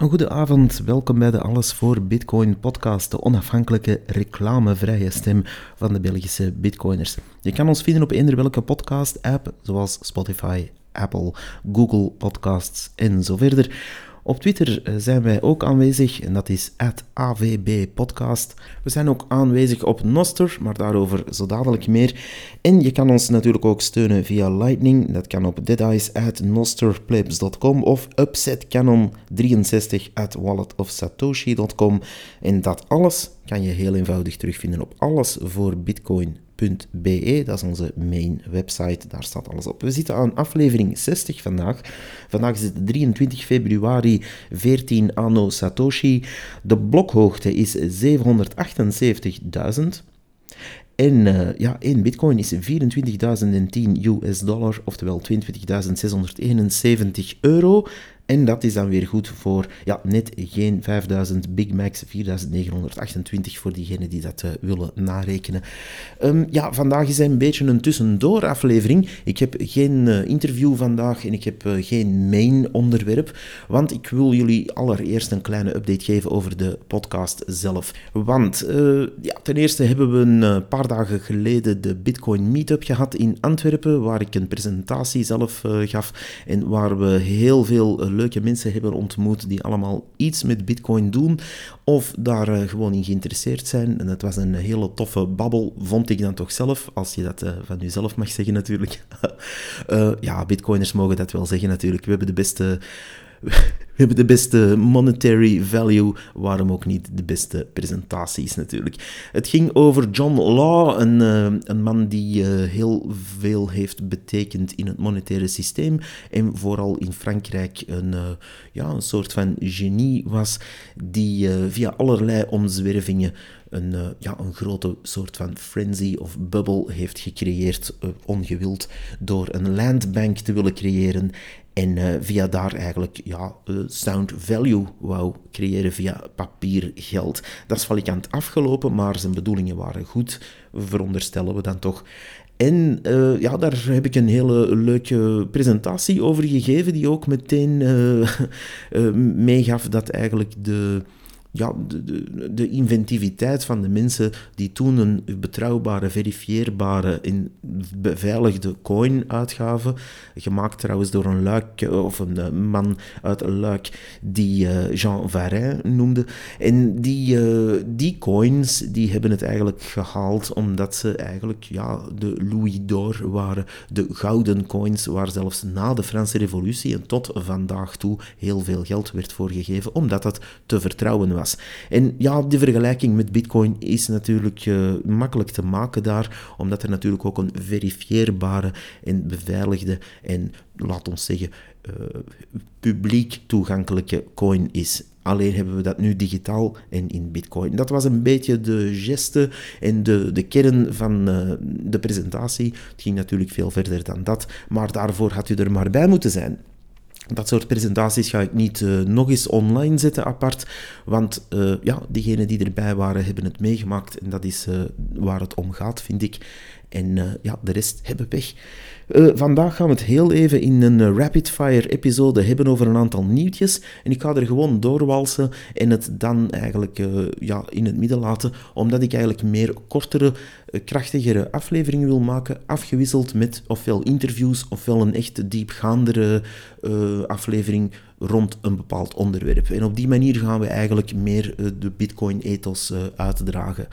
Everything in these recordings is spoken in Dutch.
Een goede avond, welkom bij de Alles voor Bitcoin podcast, de onafhankelijke reclamevrije stem van de Belgische Bitcoiners. Je kan ons vinden op eender welke podcast-app, zoals Spotify, Apple, Google Podcasts en zo verder. Op Twitter eh, zijn wij ook aanwezig en dat is @avbpodcast. We zijn ook aanwezig op Noster, maar daarover zo dadelijk meer. En je kan ons natuurlijk ook steunen via Lightning. Dat kan op deadice@nosterplebs.com of upsetcanon63 at walletofsatoshi.com. En dat alles kan je heel eenvoudig terugvinden op alles voor Bitcoin dat is onze main website, daar staat alles op. We zitten aan aflevering 60 vandaag. Vandaag is het 23 februari 14 anno Satoshi. De blokhoogte is 778.000. En uh, ja, 1 bitcoin is 24.010 US dollar, oftewel 22.671 euro. En dat is dan weer goed voor ja, net geen 5000 Big Macs, 4928 voor diegenen die dat uh, willen narekenen. Um, ja, vandaag is een beetje een tussendoor aflevering. Ik heb geen uh, interview vandaag en ik heb uh, geen main onderwerp, want ik wil jullie allereerst een kleine update geven over de podcast zelf. Want ja, ten eerste hebben we een paar dagen geleden de Bitcoin Meetup gehad in Antwerpen, waar ik een presentatie zelf gaf en waar we heel veel leuke mensen hebben ontmoet die allemaal iets met Bitcoin doen of daar uh, gewoon in geïnteresseerd zijn. En het was een hele toffe babbel, vond ik dan toch zelf, als je dat uh, van jezelf mag zeggen natuurlijk. uh, ja, Bitcoiners mogen dat wel zeggen natuurlijk. We hebben de beste we hebben de beste monetary value, waarom ook niet de beste presentaties natuurlijk. Het ging over John Law, een, uh, een man die uh, heel veel heeft betekend in het monetaire systeem en vooral in Frankrijk een, uh, ja, een soort van genie was, die via allerlei omzwervingen een, ja, een grote soort van frenzy of bubble heeft gecreëerd, ongewild, door een landbank te willen creëren en uh, via daar eigenlijk ja, sound value wou creëren via papiergeld. Dat is valikant afgelopen, maar zijn bedoelingen waren goed, veronderstellen we dan toch. En uh, ja, daar heb ik een hele leuke presentatie over gegeven, die ook meteen uh, meegaf dat eigenlijk de ja, de, de, de, inventiviteit van de mensen die toen een betrouwbare, verifieerbare en beveiligde coin uitgaven, gemaakt trouwens door een luik, of een eh, man uit een luik die uh, Jean Varin noemde. En die, die coins, die hebben het eigenlijk gehaald omdat ze eigenlijk ja, de louis d'or waren, de gouden coins, waar zelfs na de Franse revolutie en tot vandaag toe heel veel geld werd voor gegeven, omdat dat te vertrouwen was. En ja, die vergelijking met Bitcoin is natuurlijk uh, makkelijk te maken daar, omdat er natuurlijk ook een verifieerbare en beveiligde en, laat ons zeggen, uh, publiek toegankelijke coin is. Alleen hebben we dat nu digitaal en in Bitcoin. Dat was een beetje de geste en de, de kern van uh, de presentatie. Het ging natuurlijk veel verder dan dat, maar daarvoor had u er maar bij moeten zijn. Dat soort presentaties ga ik niet uh, nog eens online zetten apart, want uh, ja, diegenen die erbij waren hebben het meegemaakt en dat is uh, waar het om gaat, vind ik. En ja, de rest hebben weg. Uh, vandaag gaan we het heel even in een uh, rapid-fire episode hebben over een aantal nieuwtjes. En ik ga er gewoon doorwalsen en het dan eigenlijk uh, ja, in het midden laten, omdat ik eigenlijk meer kortere, krachtigere afleveringen wil maken, afgewisseld met ofwel interviews ofwel een echt diepgaandere aflevering rond een bepaald onderwerp. En op die manier gaan we eigenlijk meer de Bitcoin-ethos uitdragen.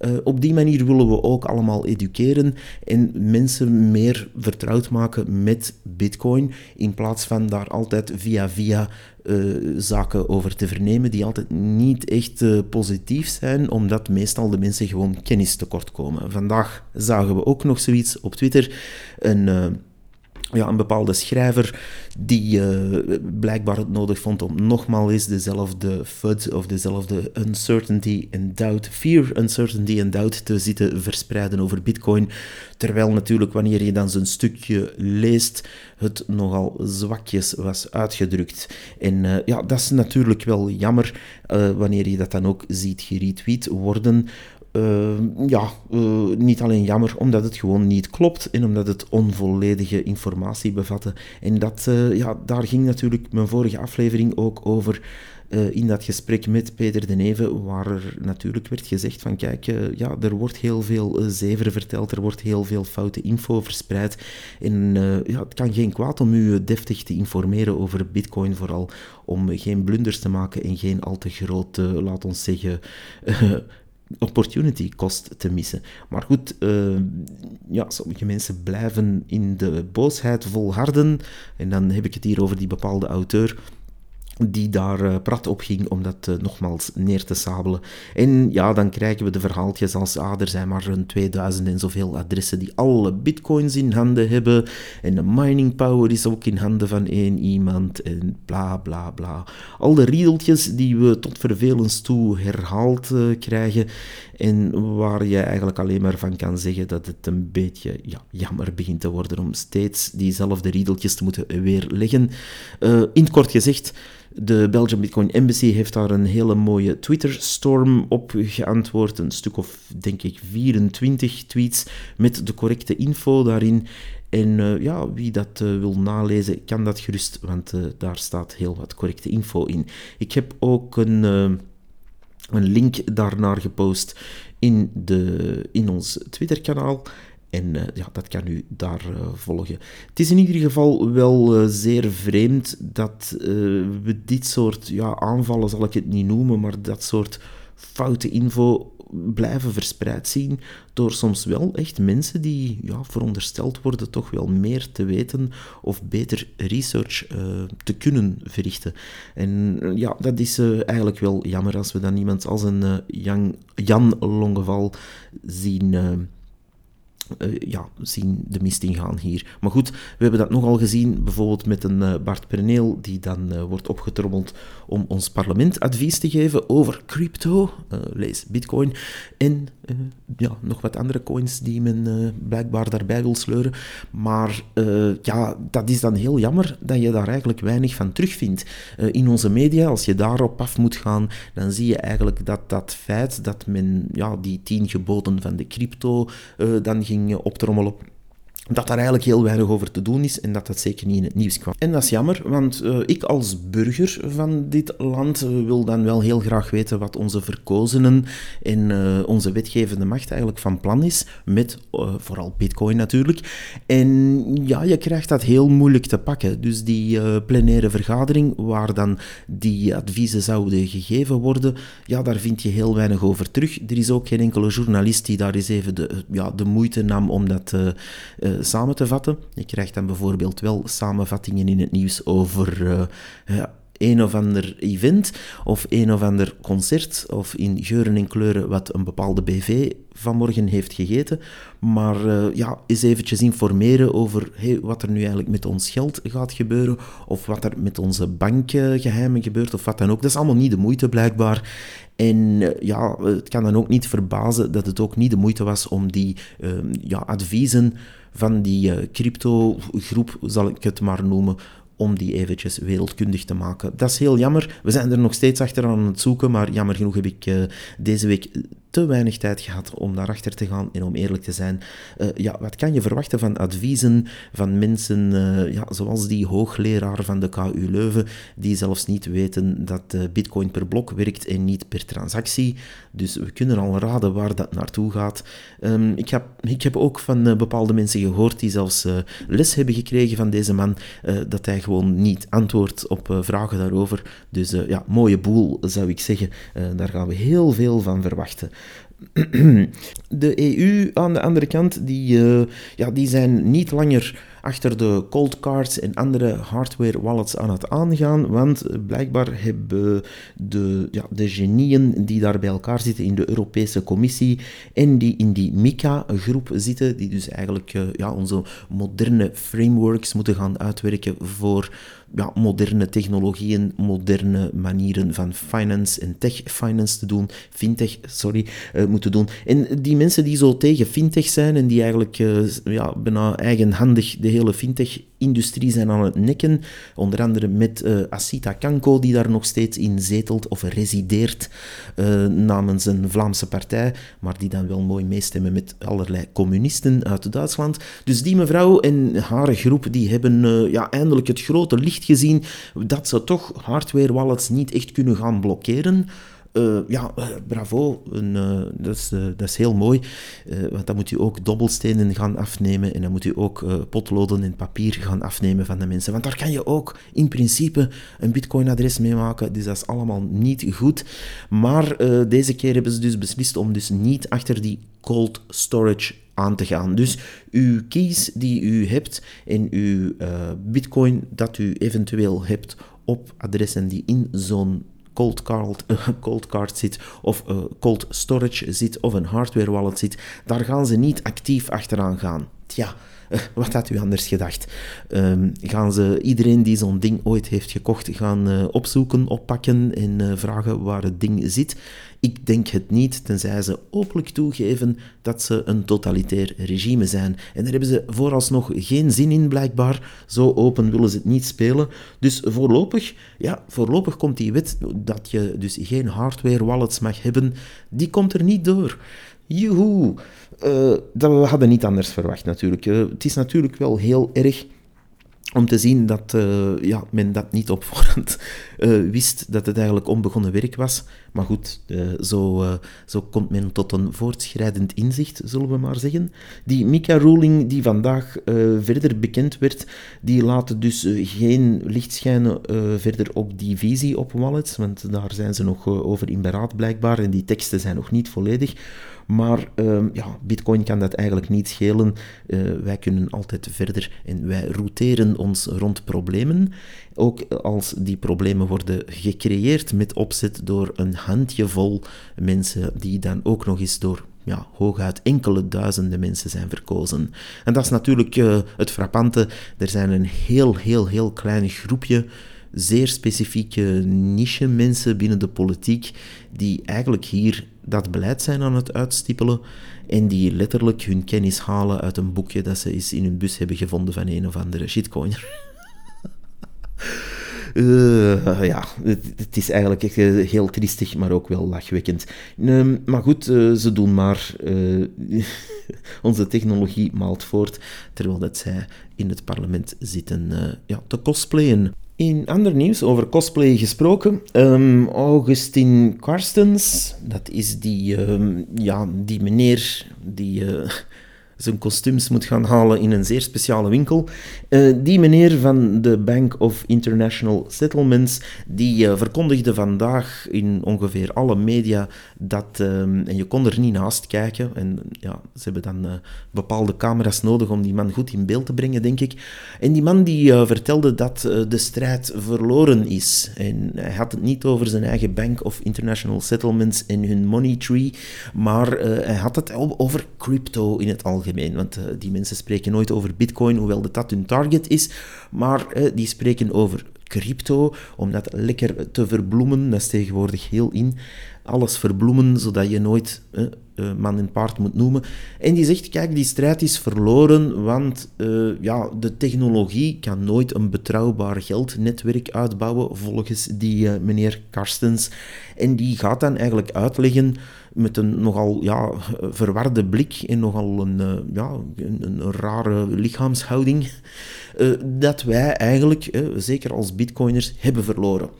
Uh, op die manier willen we ook allemaal educeren en mensen meer vertrouwd maken met Bitcoin, in plaats van daar altijd via via zaken over te vernemen die altijd niet echt positief zijn, omdat meestal de mensen gewoon kennis tekort komen. Vandaag zagen we ook nog zoiets op Twitter. Een ja, een bepaalde schrijver die uh, blijkbaar het nodig vond om nogmaals eens dezelfde FUD of dezelfde uncertainty and doubt, fear, uncertainty and doubt te zitten verspreiden over Bitcoin. Terwijl natuurlijk wanneer je dan zijn stukje leest, het nogal zwakjes was uitgedrukt. En uh, ja, dat is natuurlijk wel jammer uh, wanneer je dat dan ook ziet geretweet worden ja, niet alleen jammer, omdat het gewoon niet klopt en omdat het onvolledige informatie bevatte. En dat, ja, daar ging natuurlijk mijn vorige aflevering ook over. Eh, in dat gesprek met Peter de Neve, waar er natuurlijk werd gezegd van kijk, ja, er wordt heel veel zever verteld, er wordt heel veel foute info verspreid. En ja, het kan geen kwaad om u deftig te informeren over bitcoin, vooral om geen blunders te maken en geen al te grote, laat ons zeggen opportunity cost te missen. Maar goed, ja, sommige mensen blijven in de boosheid volharden. En dan heb ik het hier over die bepaalde auteur die daar uh, prat op ging om dat uh, nogmaals neer te sabelen. En ja, dan krijgen we de verhaaltjes als ah, er zijn maar een 2000 en zoveel adressen die alle bitcoins in handen hebben en de mining power is ook in handen van één iemand en bla bla bla. Al de riedeltjes die we tot vervelens toe herhaald uh, krijgen en waar je eigenlijk alleen maar van kan zeggen dat het een beetje ja, jammer begint te worden om steeds diezelfde riedeltjes te moeten weerleggen. in het kort gezegd, de Belgian Bitcoin Embassy heeft daar een hele mooie Twitter-storm op geantwoord. Een stuk of, denk ik, 24 tweets met de correcte info daarin. En uh, ja, wie dat uh, wil nalezen, kan dat gerust, want uh, daar staat heel wat correcte info in. Ik heb ook een, een link daarnaar gepost in, de, in ons Twitter-kanaal. En uh, ja, dat kan u daar uh, volgen. Het is in ieder geval wel uh, zeer vreemd dat we dit soort ja, aanvallen, zal ik het niet noemen, maar dat soort foute info blijven verspreid zien door soms wel echt mensen die ja, verondersteld worden toch wel meer te weten of beter research te kunnen verrichten. En ja, dat is eigenlijk wel jammer als we dan iemand als een Jan, Jan Longeval zien uh, ja, zien de mist ingaan hier. Maar goed, we hebben dat nogal gezien, bijvoorbeeld met een uh, Bart Perneel, die dan uh, wordt opgetrommeld om ons parlement advies te geven over crypto, lees bitcoin, en ja, nog wat andere coins die men blijkbaar daarbij wil sleuren. Maar ja, dat is dan heel jammer dat je daar eigenlijk weinig van terugvindt. in onze media, als je daarop af moet gaan, dan zie je eigenlijk dat dat feit dat men ja, die tien geboden van de crypto dan ging ging optrommelen dat daar eigenlijk heel weinig over te doen is en dat dat zeker niet in het nieuws kwam. En dat is jammer, want uh, ik als burger van dit land uh, wil dan wel heel graag weten wat onze verkozenen en uh, onze wetgevende macht eigenlijk van plan is, met vooral bitcoin natuurlijk. En ja, je krijgt dat heel moeilijk te pakken. Dus die plenaire vergadering, waar dan die adviezen zouden gegeven worden, ja, daar vind je heel weinig over terug. Er is ook geen enkele journalist die daar eens even de, ja, de moeite nam om dat samen te vatten. Je krijgt dan bijvoorbeeld wel samenvattingen in het nieuws over uh, een of ander event of een of ander concert of in geuren en kleuren wat een bepaalde BV vanmorgen heeft gegeten. Maar uh, ja, eens eventjes informeren over wat er nu eigenlijk met ons geld gaat gebeuren of wat er met onze bankgeheimen gebeurt of wat dan ook. Dat is allemaal niet de moeite blijkbaar. En ja, het kan dan ook niet verbazen dat het ook niet de moeite was om die uh, ja, adviezen van die uh, crypto-groep, zal ik het maar noemen, om die eventjes wereldkundig te maken. Dat is heel jammer. We zijn er nog steeds achter aan het zoeken, maar jammer genoeg heb ik uh, deze week te weinig tijd gehad om daarachter te gaan. En om eerlijk te zijn, uh, ja, wat kan je verwachten van adviezen van mensen uh, ja, zoals die hoogleraar van de KU Leuven, die zelfs niet weten dat uh, bitcoin per blok werkt en niet per transactie. Dus we kunnen al raden waar dat naartoe gaat. Um, ik, heb, ik heb ook van bepaalde mensen gehoord die zelfs les hebben gekregen van deze man, dat hij gewoon niet antwoordt op vragen daarover. Dus ja, mooie boel zou ik zeggen. daar gaan we heel veel van verwachten. De EU aan de andere kant, die, uh, ja, die zijn niet langer achter de cold cards en andere hardware wallets aan het aangaan, want blijkbaar hebben de, ja, de genieën die daar bij elkaar zitten in de Europese Commissie en die in die MICA-groep zitten, die dus eigenlijk uh, ja, onze moderne frameworks moeten gaan uitwerken voor ja, moderne technologieën, moderne manieren van finance en tech finance te doen, fintech, sorry, uh, moeten doen. En die mensen die zo tegen fintech zijn en die eigenlijk uh, ja, bijna eigenhandig de hele fintech-industrie zijn aan het nekken. Onder andere met uh, Asita Kanko, die daar nog steeds in zetelt of resideert uh, namens een Vlaamse partij, maar die dan wel mooi meestemmen met allerlei communisten uit Duitsland. Dus die mevrouw en haar groep die hebben ja, eindelijk het grote licht gezien dat ze toch hardware wallets niet echt kunnen gaan blokkeren. Uh, ja, uh, bravo. Uh, dat, is, dat is heel mooi. want dan moet u ook dobbelstenen gaan afnemen en dan moet u ook potloden en papier gaan afnemen van de mensen. Want daar kan je ook in principe een bitcoin-adres mee maken. Dus dat is allemaal niet goed. Maar deze keer hebben ze dus beslist om dus niet achter die cold storage aan te gaan. Dus uw keys die u hebt en uw bitcoin dat u eventueel hebt op adressen die in zo'n cold card, uh, cold card zit of uh, cold storage zit of een hardware wallet zit, daar gaan ze niet actief achteraan gaan. Tja, uh, wat had u anders gedacht? Um, gaan ze iedereen die zo'n ding ooit heeft gekocht gaan opzoeken, oppakken en vragen waar het ding zit? Ik denk het niet, tenzij ze openlijk toegeven dat ze een totalitair regime zijn. En daar hebben ze vooralsnog geen zin in, blijkbaar. Zo open willen ze het niet spelen. Dus voorlopig, ja, voorlopig komt die wet dat je dus geen hardware wallets mag hebben, die komt er niet door. Joehoe! Uh, dat we hadden niet anders verwacht natuurlijk. Uh, het is natuurlijk wel heel erg om te zien dat uh, ja, men dat niet op voorhand uh, wist, dat het eigenlijk onbegonnen werk was. Maar goed, uh, zo, zo komt men tot een voortschrijdend inzicht, zullen we maar zeggen. Die Mika-ruling die vandaag verder bekend werd, die laat dus geen licht schijnen verder op die visie op wallets, want daar zijn ze nog over in beraad blijkbaar en die teksten zijn nog niet volledig. Maar um, ja, Bitcoin kan dat eigenlijk niet schelen. Uh, wij kunnen altijd verder en wij routeren ons rond problemen. Ook als die problemen worden gecreëerd met opzet door een handjevol mensen, die dan ook nog eens door ja, hooguit enkele duizenden mensen zijn verkozen. En dat is natuurlijk uh, het frappante. Er zijn een heel, heel, heel klein groepje zeer specifieke niche mensen binnen de politiek die eigenlijk hier dat beleid zijn aan het uitstippelen en die letterlijk hun kennis halen uit een boekje dat ze eens in hun bus hebben gevonden van een of andere shitcoiner. Uh, ja, het, is eigenlijk eh, heel triestig, maar ook wel lachwekkend. Uh, maar goed, uh, ze doen maar. onze technologie maalt voort, terwijl dat zij in het parlement zitten ja, te cosplayen. In ander nieuws, over cosplay gesproken, um, Augustin Carstens, dat is die, um, ja, die meneer die uh, zijn kostuums moet gaan halen in een zeer speciale winkel. Uh, die meneer van de Bank of International Settlements, die uh, verkondigde vandaag in ongeveer alle media dat, um, en je kon er niet naast kijken, en ja, ze hebben dan uh, bepaalde camera's nodig om die man goed in beeld te brengen, denk ik. En die man die vertelde dat de strijd verloren is. En hij had het niet over zijn eigen Bank of International Settlements en hun money tree, maar hij had het over crypto in het algemeen. Want uh, die mensen spreken nooit over bitcoin, hoewel dat hun target is. Maar uh, die spreken over crypto, om dat lekker te verbloemen. Dat is tegenwoordig heel in. Alles verbloemen, zodat je nooit uh, man en paard moet noemen. En die zegt, kijk, die strijd is verloren, want ja, de technologie kan nooit een betrouwbaar geldnetwerk uitbouwen, volgens die meneer Karstens. En die gaat dan eigenlijk uitleggen met een nogal ja, verwarde blik en nogal een, uh, ja, een, een, rare lichaamshouding, uh, dat wij eigenlijk, uh, zeker als bitcoiners, hebben verloren.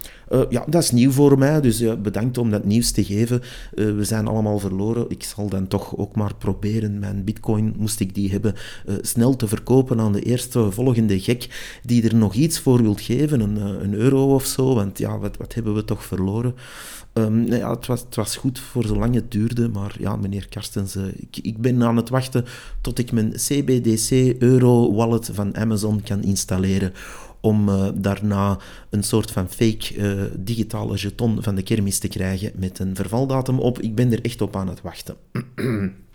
ja, dat is nieuw voor mij, dus bedankt om dat nieuws te geven. we zijn allemaal verloren. Ik zal dan toch ook maar proberen mijn bitcoin, moest ik die hebben, snel te verkopen aan de eerste volgende gek die er nog iets voor wilt geven, een, een euro of zo, want ja, wat, wat hebben we toch verloren? Ja, het, was, het was goed voor zolang het duurde, maar ja, meneer Karstens, ik, ik ben aan het wachten tot ik mijn CBDC Euro Wallet van Amazon kan installeren om uh, daarna een soort van fake uh, digitale jeton van de kermis te krijgen met een vervaldatum op. Ik ben er echt op aan het wachten.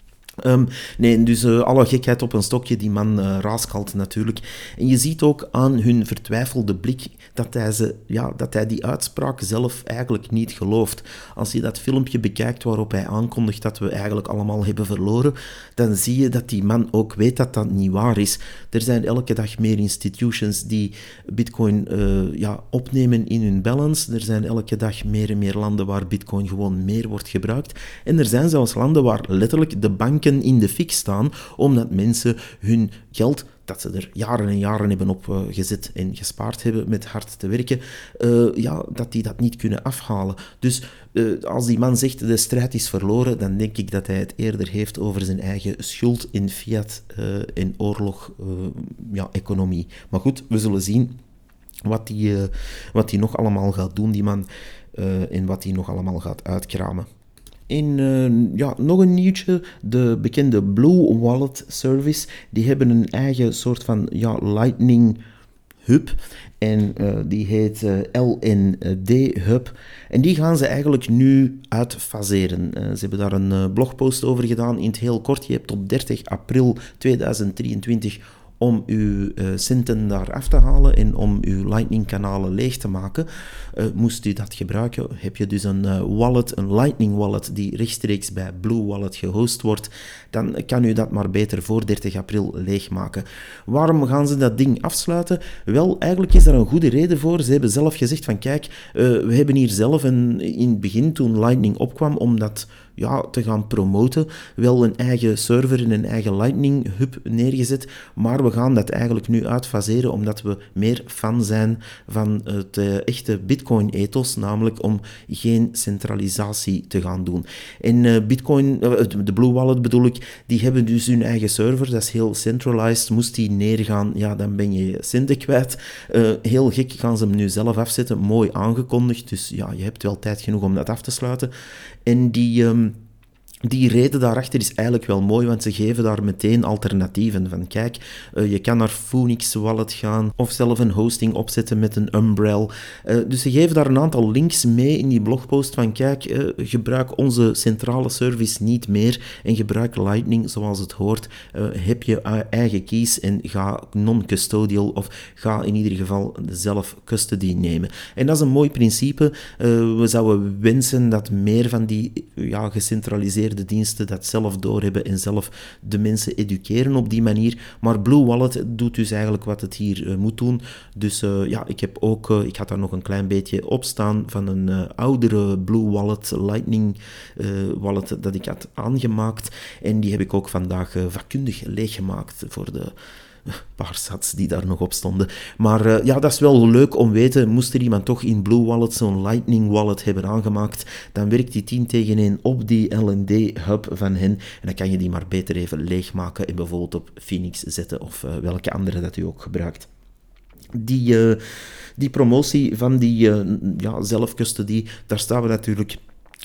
Um, nee, dus uh, alle gekheid op een stokje, die man uh, raaskalt natuurlijk. En je ziet ook aan hun vertwijfelde blik dat hij, ze, ja, dat hij die uitspraak zelf eigenlijk niet gelooft. Als je dat filmpje bekijkt waarop hij aankondigt dat we eigenlijk allemaal hebben verloren, dan zie je dat die man ook weet dat dat niet waar is. Er zijn elke dag meer institutions die bitcoin uh, ja, opnemen in hun balance. Er zijn elke dag meer en meer landen waar bitcoin gewoon meer wordt gebruikt. En er zijn zelfs landen waar letterlijk de bank in de fik staan, omdat mensen hun geld dat ze er jaren en jaren hebben op uh, gezet en gespaard hebben met hard te werken, uh, ja, dat die dat niet kunnen afhalen. Dus uh, als die man zegt de strijd is verloren, dan denk ik dat hij het eerder heeft over zijn eigen schuld in fiat en oorlog, ja. Maar goed, we zullen zien wat hij wat die nog allemaal gaat doen, die man, en wat hij nog allemaal gaat uitkramen. In uh, ja, nog een nieuwtje, de bekende Blue Wallet Service, die hebben een eigen soort van ja, Lightning Hub. En uh, die heet uh, LND Hub. En die gaan ze eigenlijk nu uitfaseren. ze hebben daar een blogpost over gedaan in het heel kort. Je hebt tot 30 april 2023 om uw centen daar af te halen en om uw Lightning-kanalen leeg te maken. Uh, moest u dat gebruiken, heb je dus een uh, wallet, een Lightning wallet, die rechtstreeks bij Blue Wallet gehost wordt, dan kan u dat maar beter voor 30 april leegmaken. Waarom gaan ze dat ding afsluiten? Wel, eigenlijk is daar een goede reden voor. Ze hebben zelf gezegd van kijk, we hebben hier zelf een, in het begin, toen Lightning opkwam, omdat ja, te gaan promoten. Wel een eigen server en een eigen Lightning Hub neergezet, maar we gaan dat eigenlijk nu uitfaseren omdat we meer fan zijn van het uh, echte Bitcoin-ethos, namelijk om geen centralisatie te gaan doen. En uh, Bitcoin, uh, de Blue Wallet bedoel ik, die hebben dus hun eigen server, dat is heel centralized. Moest die neergaan, ja, dan ben je je centen kwijt. heel gek gaan ze hem nu zelf afzetten, mooi aangekondigd, dus ja, je hebt wel tijd genoeg om dat af te sluiten. En die... Um, die reden daarachter is eigenlijk wel mooi, want ze geven daar meteen alternatieven. Van kijk, uh, je kan naar Phoenix Wallet gaan of zelf een hosting opzetten met een Umbrel. Uh, dus ze geven daar een aantal links mee in die blogpost van kijk, uh, gebruik onze centrale service niet meer en gebruik Lightning zoals het hoort. heb je eigen keys en ga non-custodial of ga in ieder geval zelf custody nemen. En dat is een mooi principe. we zouden wensen dat meer van die ja, gecentraliseerde de diensten dat zelf doorhebben en zelf de mensen educeren op die manier. Maar Blue Wallet doet dus eigenlijk wat het hier uh, moet doen. Dus uh, ja, ik heb ook, uh, ik had daar nog een klein beetje op staan van een oudere Blue Wallet, Lightning wallet dat ik had aangemaakt. En die heb ik ook vandaag vakkundig leeggemaakt voor de paar sats die daar nog op stonden. Maar uh, ja, dat is wel leuk om weten. Moest er iemand toch in Blue Wallet zo'n Lightning Wallet hebben aangemaakt, dan werkt die 10 tegen 1 op die LND-hub van hen. En dan kan je die maar beter even leegmaken en bijvoorbeeld op Phoenix zetten of uh, welke andere dat u ook gebruikt. Die, uh, die promotie van die ja, zelfcustody, daar staan we natuurlijk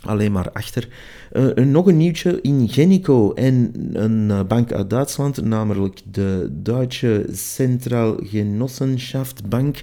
alleen maar achter. Uh, nog een nieuwtje in Genico en een uh, bank uit Duitsland, namelijk de Duitse Central Genossenschaft Bank.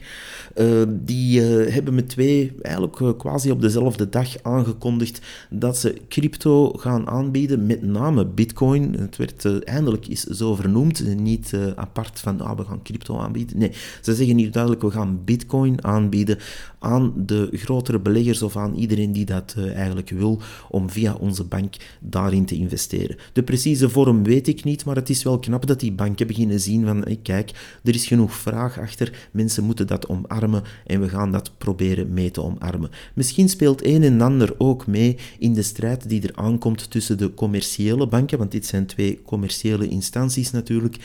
Uh, die hebben met twee, eigenlijk quasi op dezelfde dag aangekondigd dat ze crypto gaan aanbieden, met name bitcoin. Het werd eindelijk is zo vernoemd, niet apart van ah, we gaan crypto aanbieden. Nee, ze zeggen hier duidelijk we gaan bitcoin aanbieden aan de grotere beleggers of aan iedereen die dat eigenlijk wil, om via onze bank daarin te investeren. De precieze vorm weet ik niet, maar het is wel knap dat die banken beginnen zien van kijk, er is genoeg vraag achter, mensen moeten dat omarmen en we gaan dat proberen mee te omarmen. Misschien speelt een en ander ook mee in de strijd die er aankomt tussen de commerciële banken, want dit zijn twee commerciële instanties natuurlijk,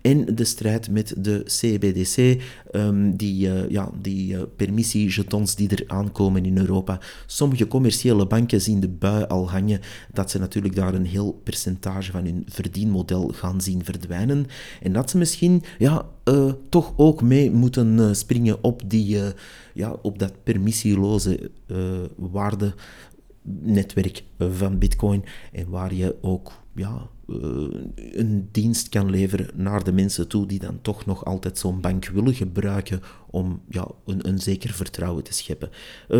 en de strijd met de CBDC, um, die, uh, ja, die uh, die er aankomen in Europa. Sommige commerciële banken zien de bui al hangen dat ze natuurlijk daar een heel percentage van hun verdienmodel gaan zien verdwijnen. En dat ze misschien ja, uh, toch ook mee moeten uh, springen op, die, uh, ja, op dat permissieloze waardenetwerk van Bitcoin. En waar je ook ja, een dienst kan leveren naar de mensen toe die dan toch nog altijd zo'n bank willen gebruiken om ja, een, een zeker vertrouwen te scheppen.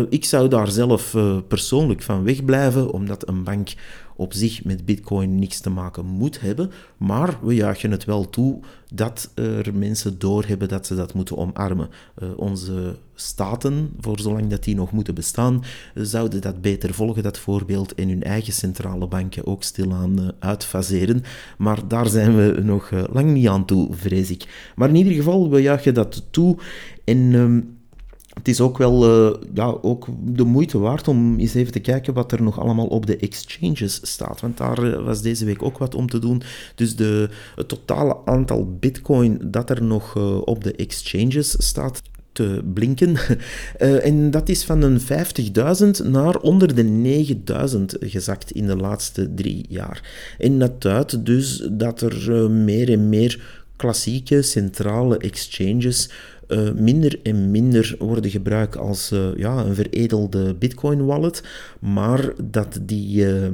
ik zou daar zelf persoonlijk van wegblijven, omdat een bank op zich met bitcoin niks te maken moet hebben, maar we juichen het wel toe dat er mensen doorhebben dat ze dat moeten omarmen. Uh, onze staten, voor zolang dat die nog moeten bestaan, zouden dat beter volgen, dat voorbeeld, en hun eigen centrale banken ook stilaan uh, uitfaseren. Maar daar zijn we nog uh, lang niet aan toe, vrees ik. Maar in ieder geval, we juichen dat toe. En um, het is ook wel uh, ja, ook de moeite waard om eens even te kijken wat er nog allemaal op de exchanges staat. Want daar uh, was deze week ook wat om te doen. Dus de, het totale aantal bitcoin dat er nog uh, op de exchanges staat te blinken. en dat is van een 50.000 naar onder de 9.000 gezakt in de laatste drie jaar. En dat duidt dus dat er meer en meer klassieke centrale exchanges uh, minder en minder worden gebruikt als uh, ja, een veredelde Bitcoin-wallet, maar dat die uh,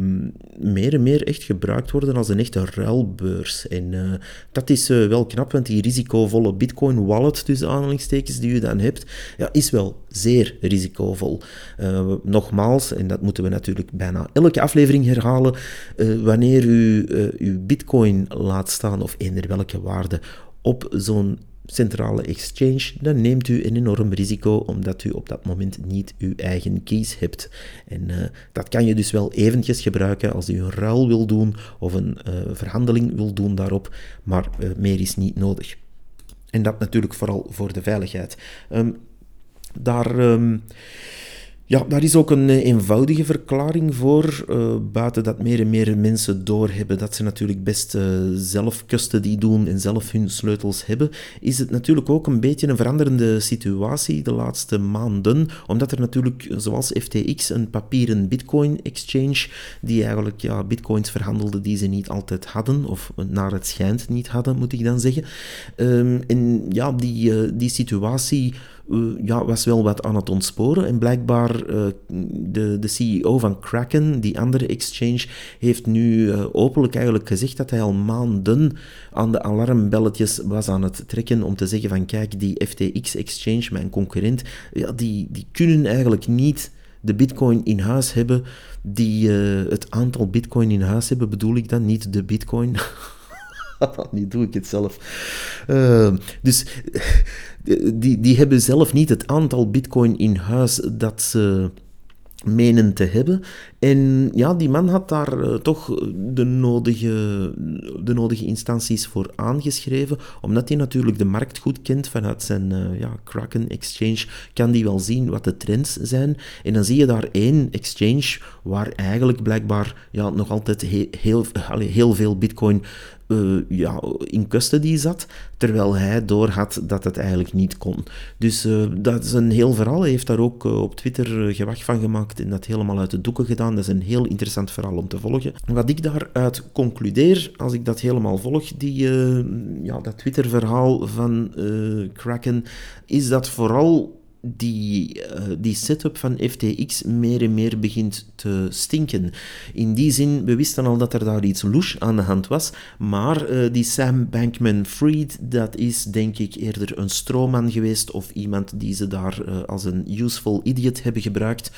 meer en meer echt gebruikt worden als een echte ruilbeurs. En uh, dat is wel knap, want die risicovolle Bitcoin-wallet, tussen aanhalingstekens, die u dan hebt, ja, is wel zeer risicovol. nogmaals, en dat moeten we natuurlijk bijna elke aflevering herhalen, wanneer u uw Bitcoin laat staan, of eender welke waarde, op zo'n centrale exchange, dan neemt u een enorm risico omdat u op dat moment niet uw eigen keys hebt. En uh, dat kan je dus wel eventjes gebruiken als u een ruil wil doen of een uh, verhandeling wil doen daarop, maar uh, meer is niet nodig. En dat natuurlijk vooral voor de veiligheid. Um, daar... Um, ja, daar is ook een eh, eenvoudige verklaring voor. Uh, buiten dat meer en meer mensen doorhebben dat ze natuurlijk best uh, zelf custody doen en zelf hun sleutels hebben, is het natuurlijk ook een beetje een veranderende situatie de laatste maanden. Omdat er natuurlijk, zoals FTX, een papieren bitcoin exchange, die eigenlijk ja, bitcoins verhandelde die ze niet altijd hadden, of naar het schijnt niet hadden, moet ik dan zeggen. Um, en ja, die, die situatie ja, was wel wat aan het ontsporen. En blijkbaar uh, de, de CEO van Kraken, die andere exchange, heeft nu uh, openlijk eigenlijk gezegd dat hij al maanden aan de alarmbelletjes was aan het trekken om te zeggen van kijk, die FTX exchange, mijn concurrent, ja, die, die kunnen eigenlijk niet de bitcoin in huis hebben, die het aantal bitcoin in huis hebben, bedoel ik dan, niet de bitcoin. nu doe ik het zelf. Uh, dus die, die hebben zelf niet het aantal bitcoin in huis dat ze menen te hebben. En ja, die man had daar uh, toch de nodige, de nodige instanties voor aangeschreven, omdat hij natuurlijk de markt goed kent vanuit zijn uh, ja, Kraken Exchange, kan die wel zien wat de trends zijn. En dan zie je daar één exchange waar eigenlijk blijkbaar ja, nog altijd he heel, heel veel bitcoin uh, ja, in custody zat, terwijl hij doorhad dat het eigenlijk niet kon. Dus dat is een heel verhaal. Hij heeft daar ook op Twitter gewacht van gemaakt en dat helemaal uit de doeken gedaan. Dat is een heel interessant verhaal om te volgen. Wat ik daaruit concludeer, als ik dat helemaal volg, die, ja, dat Twitter-verhaal van Kraken, is dat vooral die, uh, die setup van FTX meer en meer begint te stinken. In die zin, we wisten al dat er daar iets louche aan de hand was, maar die Sam Bankman-Fried, dat is denk ik eerder een stroomman geweest of iemand die ze daar als een useful idiot hebben gebruikt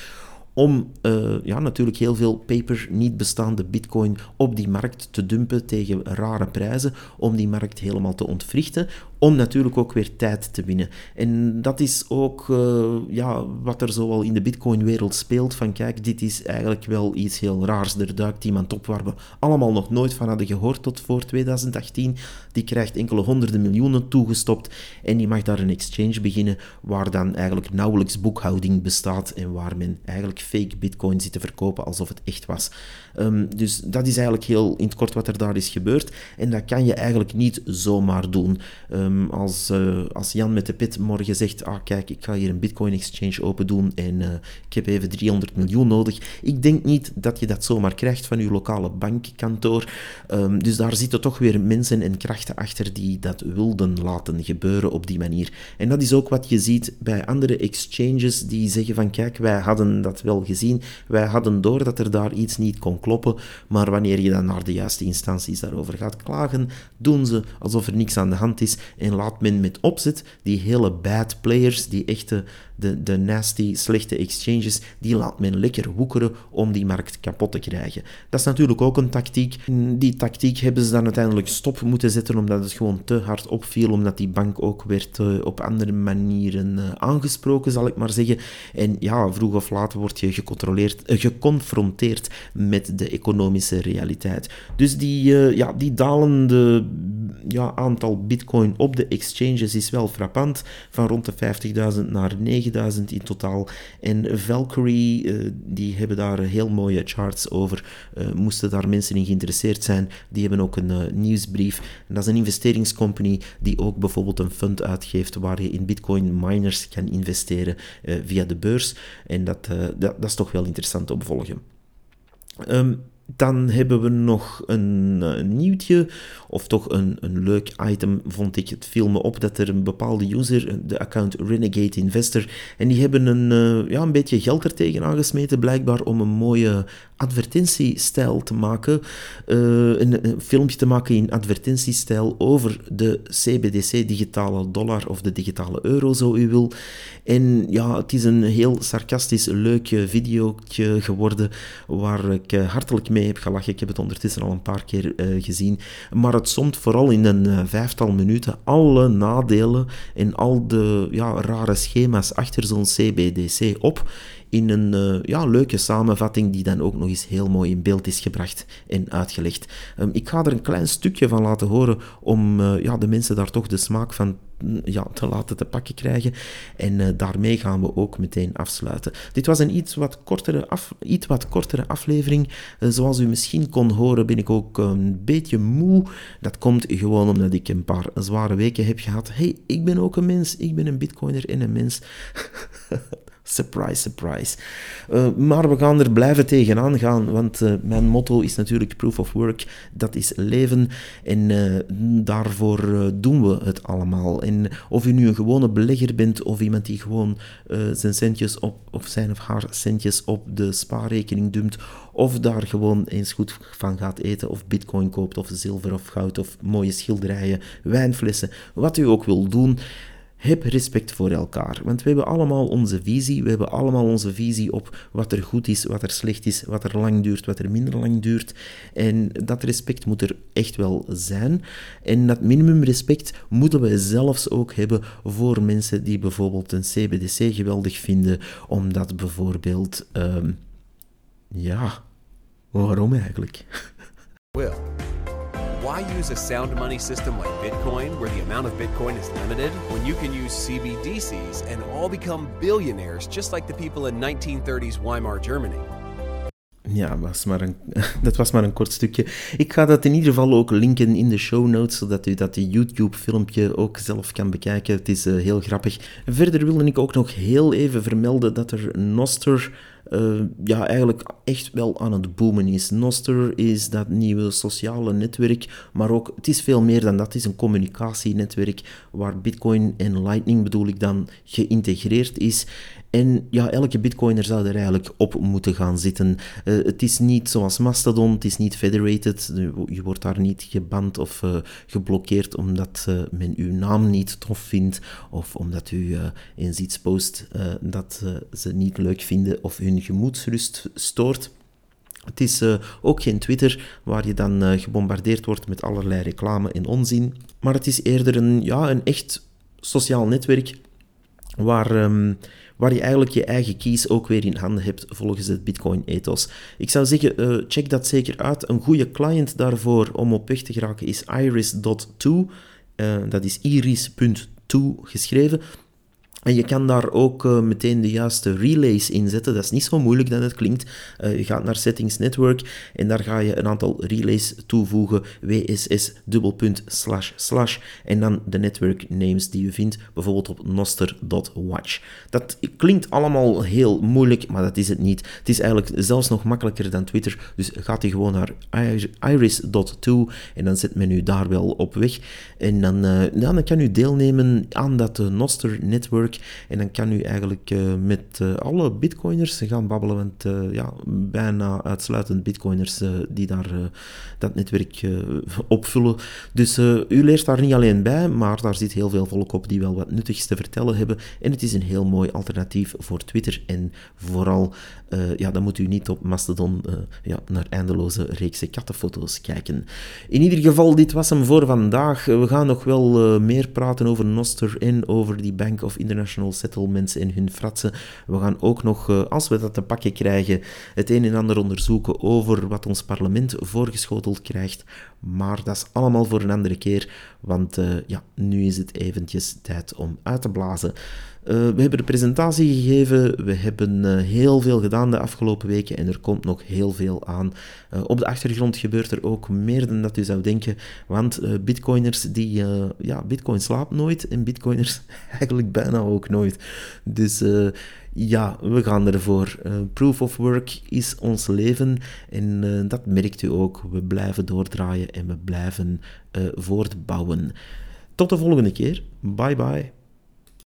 om uh, ja, natuurlijk heel veel paper niet bestaande bitcoin op die markt te dumpen tegen rare prijzen, om die markt helemaal te ontwrichten, om natuurlijk ook weer tijd te winnen. En dat is ook uh, ja, wat er zoal in de bitcoin-wereld speelt, van kijk, dit is eigenlijk wel iets heel raars. Er duikt iemand op waar we allemaal nog nooit van hadden gehoord tot voor 2018. Die krijgt enkele honderden miljoenen toegestopt en die mag daar een exchange beginnen waar dan eigenlijk nauwelijks boekhouding bestaat en waar men eigenlijk fake bitcoin zit te verkopen alsof het echt was. Um, dus dat is eigenlijk heel in het kort wat er daar is gebeurd en dat kan je eigenlijk niet zomaar doen. Um, als, uh, als Jan met de pit morgen zegt, ah kijk, ik ga hier een bitcoin exchange open doen en uh, ik heb even 300 miljoen nodig. Ik denk niet dat je dat zomaar krijgt van je lokale bankkantoor. Um, dus daar zitten toch weer mensen en krachten achter die dat wilden laten gebeuren op die manier. En dat is ook wat je ziet bij andere exchanges die zeggen van kijk, wij hadden dat wel gezien. Wij hadden door dat er daar iets niet kon kloppen, maar wanneer je dan naar de juiste instanties daarover gaat klagen, doen ze alsof er niks aan de hand is en laat men met opzet die hele bad players, die echte de, de nasty, slechte exchanges, die laat men lekker woekeren om die markt kapot te krijgen. Dat is natuurlijk ook een tactiek. Die tactiek hebben ze dan uiteindelijk stop moeten zetten, omdat het gewoon te hard opviel, omdat die bank ook werd uh, op andere manieren uh, aangesproken, zal ik maar zeggen. En ja, vroeg of laat word je gecontroleerd, uh, geconfronteerd met de economische realiteit. Dus die, ja, die dalende ja, aantal bitcoin op de exchanges is wel frappant, van rond de 50.000 naar 9 9000 in totaal. En Valkyrie, uh, die hebben daar heel mooie charts over. Uh, moesten daar mensen in geïnteresseerd zijn, die hebben ook een uh, nieuwsbrief. Dat is een investeringscompany die ook bijvoorbeeld een fund uitgeeft waar je in bitcoin miners kan investeren via de beurs. En dat, dat, dat, is toch wel interessant om te volgen. Um, dan hebben we nog een, een nieuwtje, of toch een, een leuk item, vond ik. Het viel me op dat er een bepaalde user, de account Renegade Investor, en die hebben een, uh, ja, een beetje geld er tegenaan gesmeten, blijkbaar om een mooie advertentiestijl te maken. Uh, een, filmpje te maken in advertentiestijl over de CBDC digitale dollar of de digitale euro, zo u wil. En ja, het is een heel sarcastisch leuk video geworden, waar ik uh, hartelijk mee heb gelachen. Ik heb het ondertussen al een paar keer uh, gezien. Maar het somt vooral in een vijftal minuten alle nadelen en al de ja, rare schema's achter zo'n CBDC op in een uh, ja, leuke samenvatting die dan ook nog eens heel mooi in beeld is gebracht en uitgelegd. Um, ik ga er een klein stukje van laten horen om uh, ja, de mensen daar toch de smaak van mm, ja, te laten te pakken krijgen. En uh, daarmee gaan we ook meteen afsluiten. Dit was een iets wat kortere, af, iets wat kortere aflevering. zoals u misschien kon horen ben ik ook een beetje moe. Dat komt gewoon omdat ik een paar zware weken heb gehad. hey, ik ben ook een mens. Ik ben een bitcoiner en een mens. Surprise, surprise. Uh, maar we gaan er blijven tegenaan gaan, want uh, mijn motto is natuurlijk proof of work. Dat is leven en uh, daarvoor doen we het allemaal. En of u nu een gewone belegger bent of iemand die gewoon zijn centjes op, of zijn of haar centjes op de spaarrekening dumpt, of daar gewoon eens goed van gaat eten, of bitcoin koopt, of zilver of goud, of mooie schilderijen, wijnflessen, wat u ook wil doen. Heb respect voor elkaar, want we hebben allemaal onze visie. We hebben allemaal onze visie op wat er goed is, wat er slecht is, wat er lang duurt, wat er minder lang duurt. En dat respect moet er echt wel zijn. En dat minimumrespect moeten we zelfs ook hebben voor mensen die bijvoorbeeld een CBDC geweldig vinden, omdat bijvoorbeeld, um, ja, waarom eigenlijk? Well. Why use a sound money system like Bitcoin, where the amount of Bitcoin is limited, when you can use CBDCs and all become billionaires just like the people in 1930s Weimar Germany? Ja, was maar dat was maar een kort stukje. Ik ga dat in ieder geval ook linken in de show notes, zodat u dat YouTube-filmpje ook zelf kan bekijken. Het is uh, heel grappig. Verder wilde ik ook nog heel even vermelden dat er Noster uh, ja, eigenlijk echt wel aan het boomen is. Noster is dat nieuwe sociale netwerk, maar ook, het is veel meer dan dat. Het is een communicatienetwerk waar Bitcoin en Lightning, bedoel ik dan, geïntegreerd is. En ja, elke bitcoiner zou er eigenlijk op moeten gaan zitten. Uh, het is niet zoals Mastodon, het is niet federated. Je wordt daar niet geband of uh, geblokkeerd omdat uh, men uw naam niet tof vindt of omdat u eens iets post dat ze niet leuk vinden of hun gemoedsrust stoort. Het is ook geen Twitter waar je dan gebombardeerd wordt met allerlei reclame en onzin. Maar het is eerder een, ja, een echt sociaal netwerk waar, um, waar je eigenlijk je eigen keys ook weer in handen hebt volgens het Bitcoin-ethos. Ik zou zeggen, uh, check dat zeker uit. Een goede client daarvoor om op weg te geraken is iris.to. Uh, dat is iris.to geschreven. En je kan daar ook uh, meteen de juiste relays in zetten. Dat is niet zo moeilijk dan het klinkt. Uh, je gaat naar Settings Network en daar ga je een aantal relays toevoegen. WSS dubbelpunt slash slash en dan de network names die je vindt, bijvoorbeeld op noster.watch. Dat klinkt allemaal heel moeilijk, maar dat is het niet. Het is eigenlijk zelfs nog makkelijker dan Twitter. Dus gaat u gewoon naar iris.to en dan zet men u daar wel op weg. En dan, uh, dan kan u deelnemen aan dat Noster network En dan kan u eigenlijk met alle bitcoiners gaan babbelen, want ja, bijna uitsluitend bitcoiners die daar dat netwerk opvullen. Dus u leert daar niet alleen bij, maar daar zit heel veel volk op die wel wat nuttigs te vertellen hebben. En het is een heel mooi alternatief voor Twitter en vooral, ja, dan moet u niet op Mastodon ja, naar eindeloze reeksen kattenfoto's kijken. In ieder geval, dit was hem voor vandaag. We gaan nog wel meer praten over Noster en over die Bank of International Settlements en hun fratsen. We gaan ook nog, uh, als we dat te pakken krijgen, het een en ander onderzoeken over wat ons parlement voorgeschoteld krijgt. Maar dat is allemaal voor een andere keer, want uh, ja, nu is het eventjes tijd om uit te blazen. Uh, we hebben de presentatie gegeven, we hebben uh, heel veel gedaan de afgelopen weken en er komt nog heel veel aan. Uh, op de achtergrond gebeurt er ook meer dan dat u zou denken, want bitcoiners die, ja, bitcoin slaapt nooit en bitcoiners eigenlijk bijna ook nooit. Dus ja, we gaan ervoor. proof of work is ons leven en dat merkt u ook. We blijven doordraaien en we blijven voortbouwen. Tot de volgende keer. Bye bye.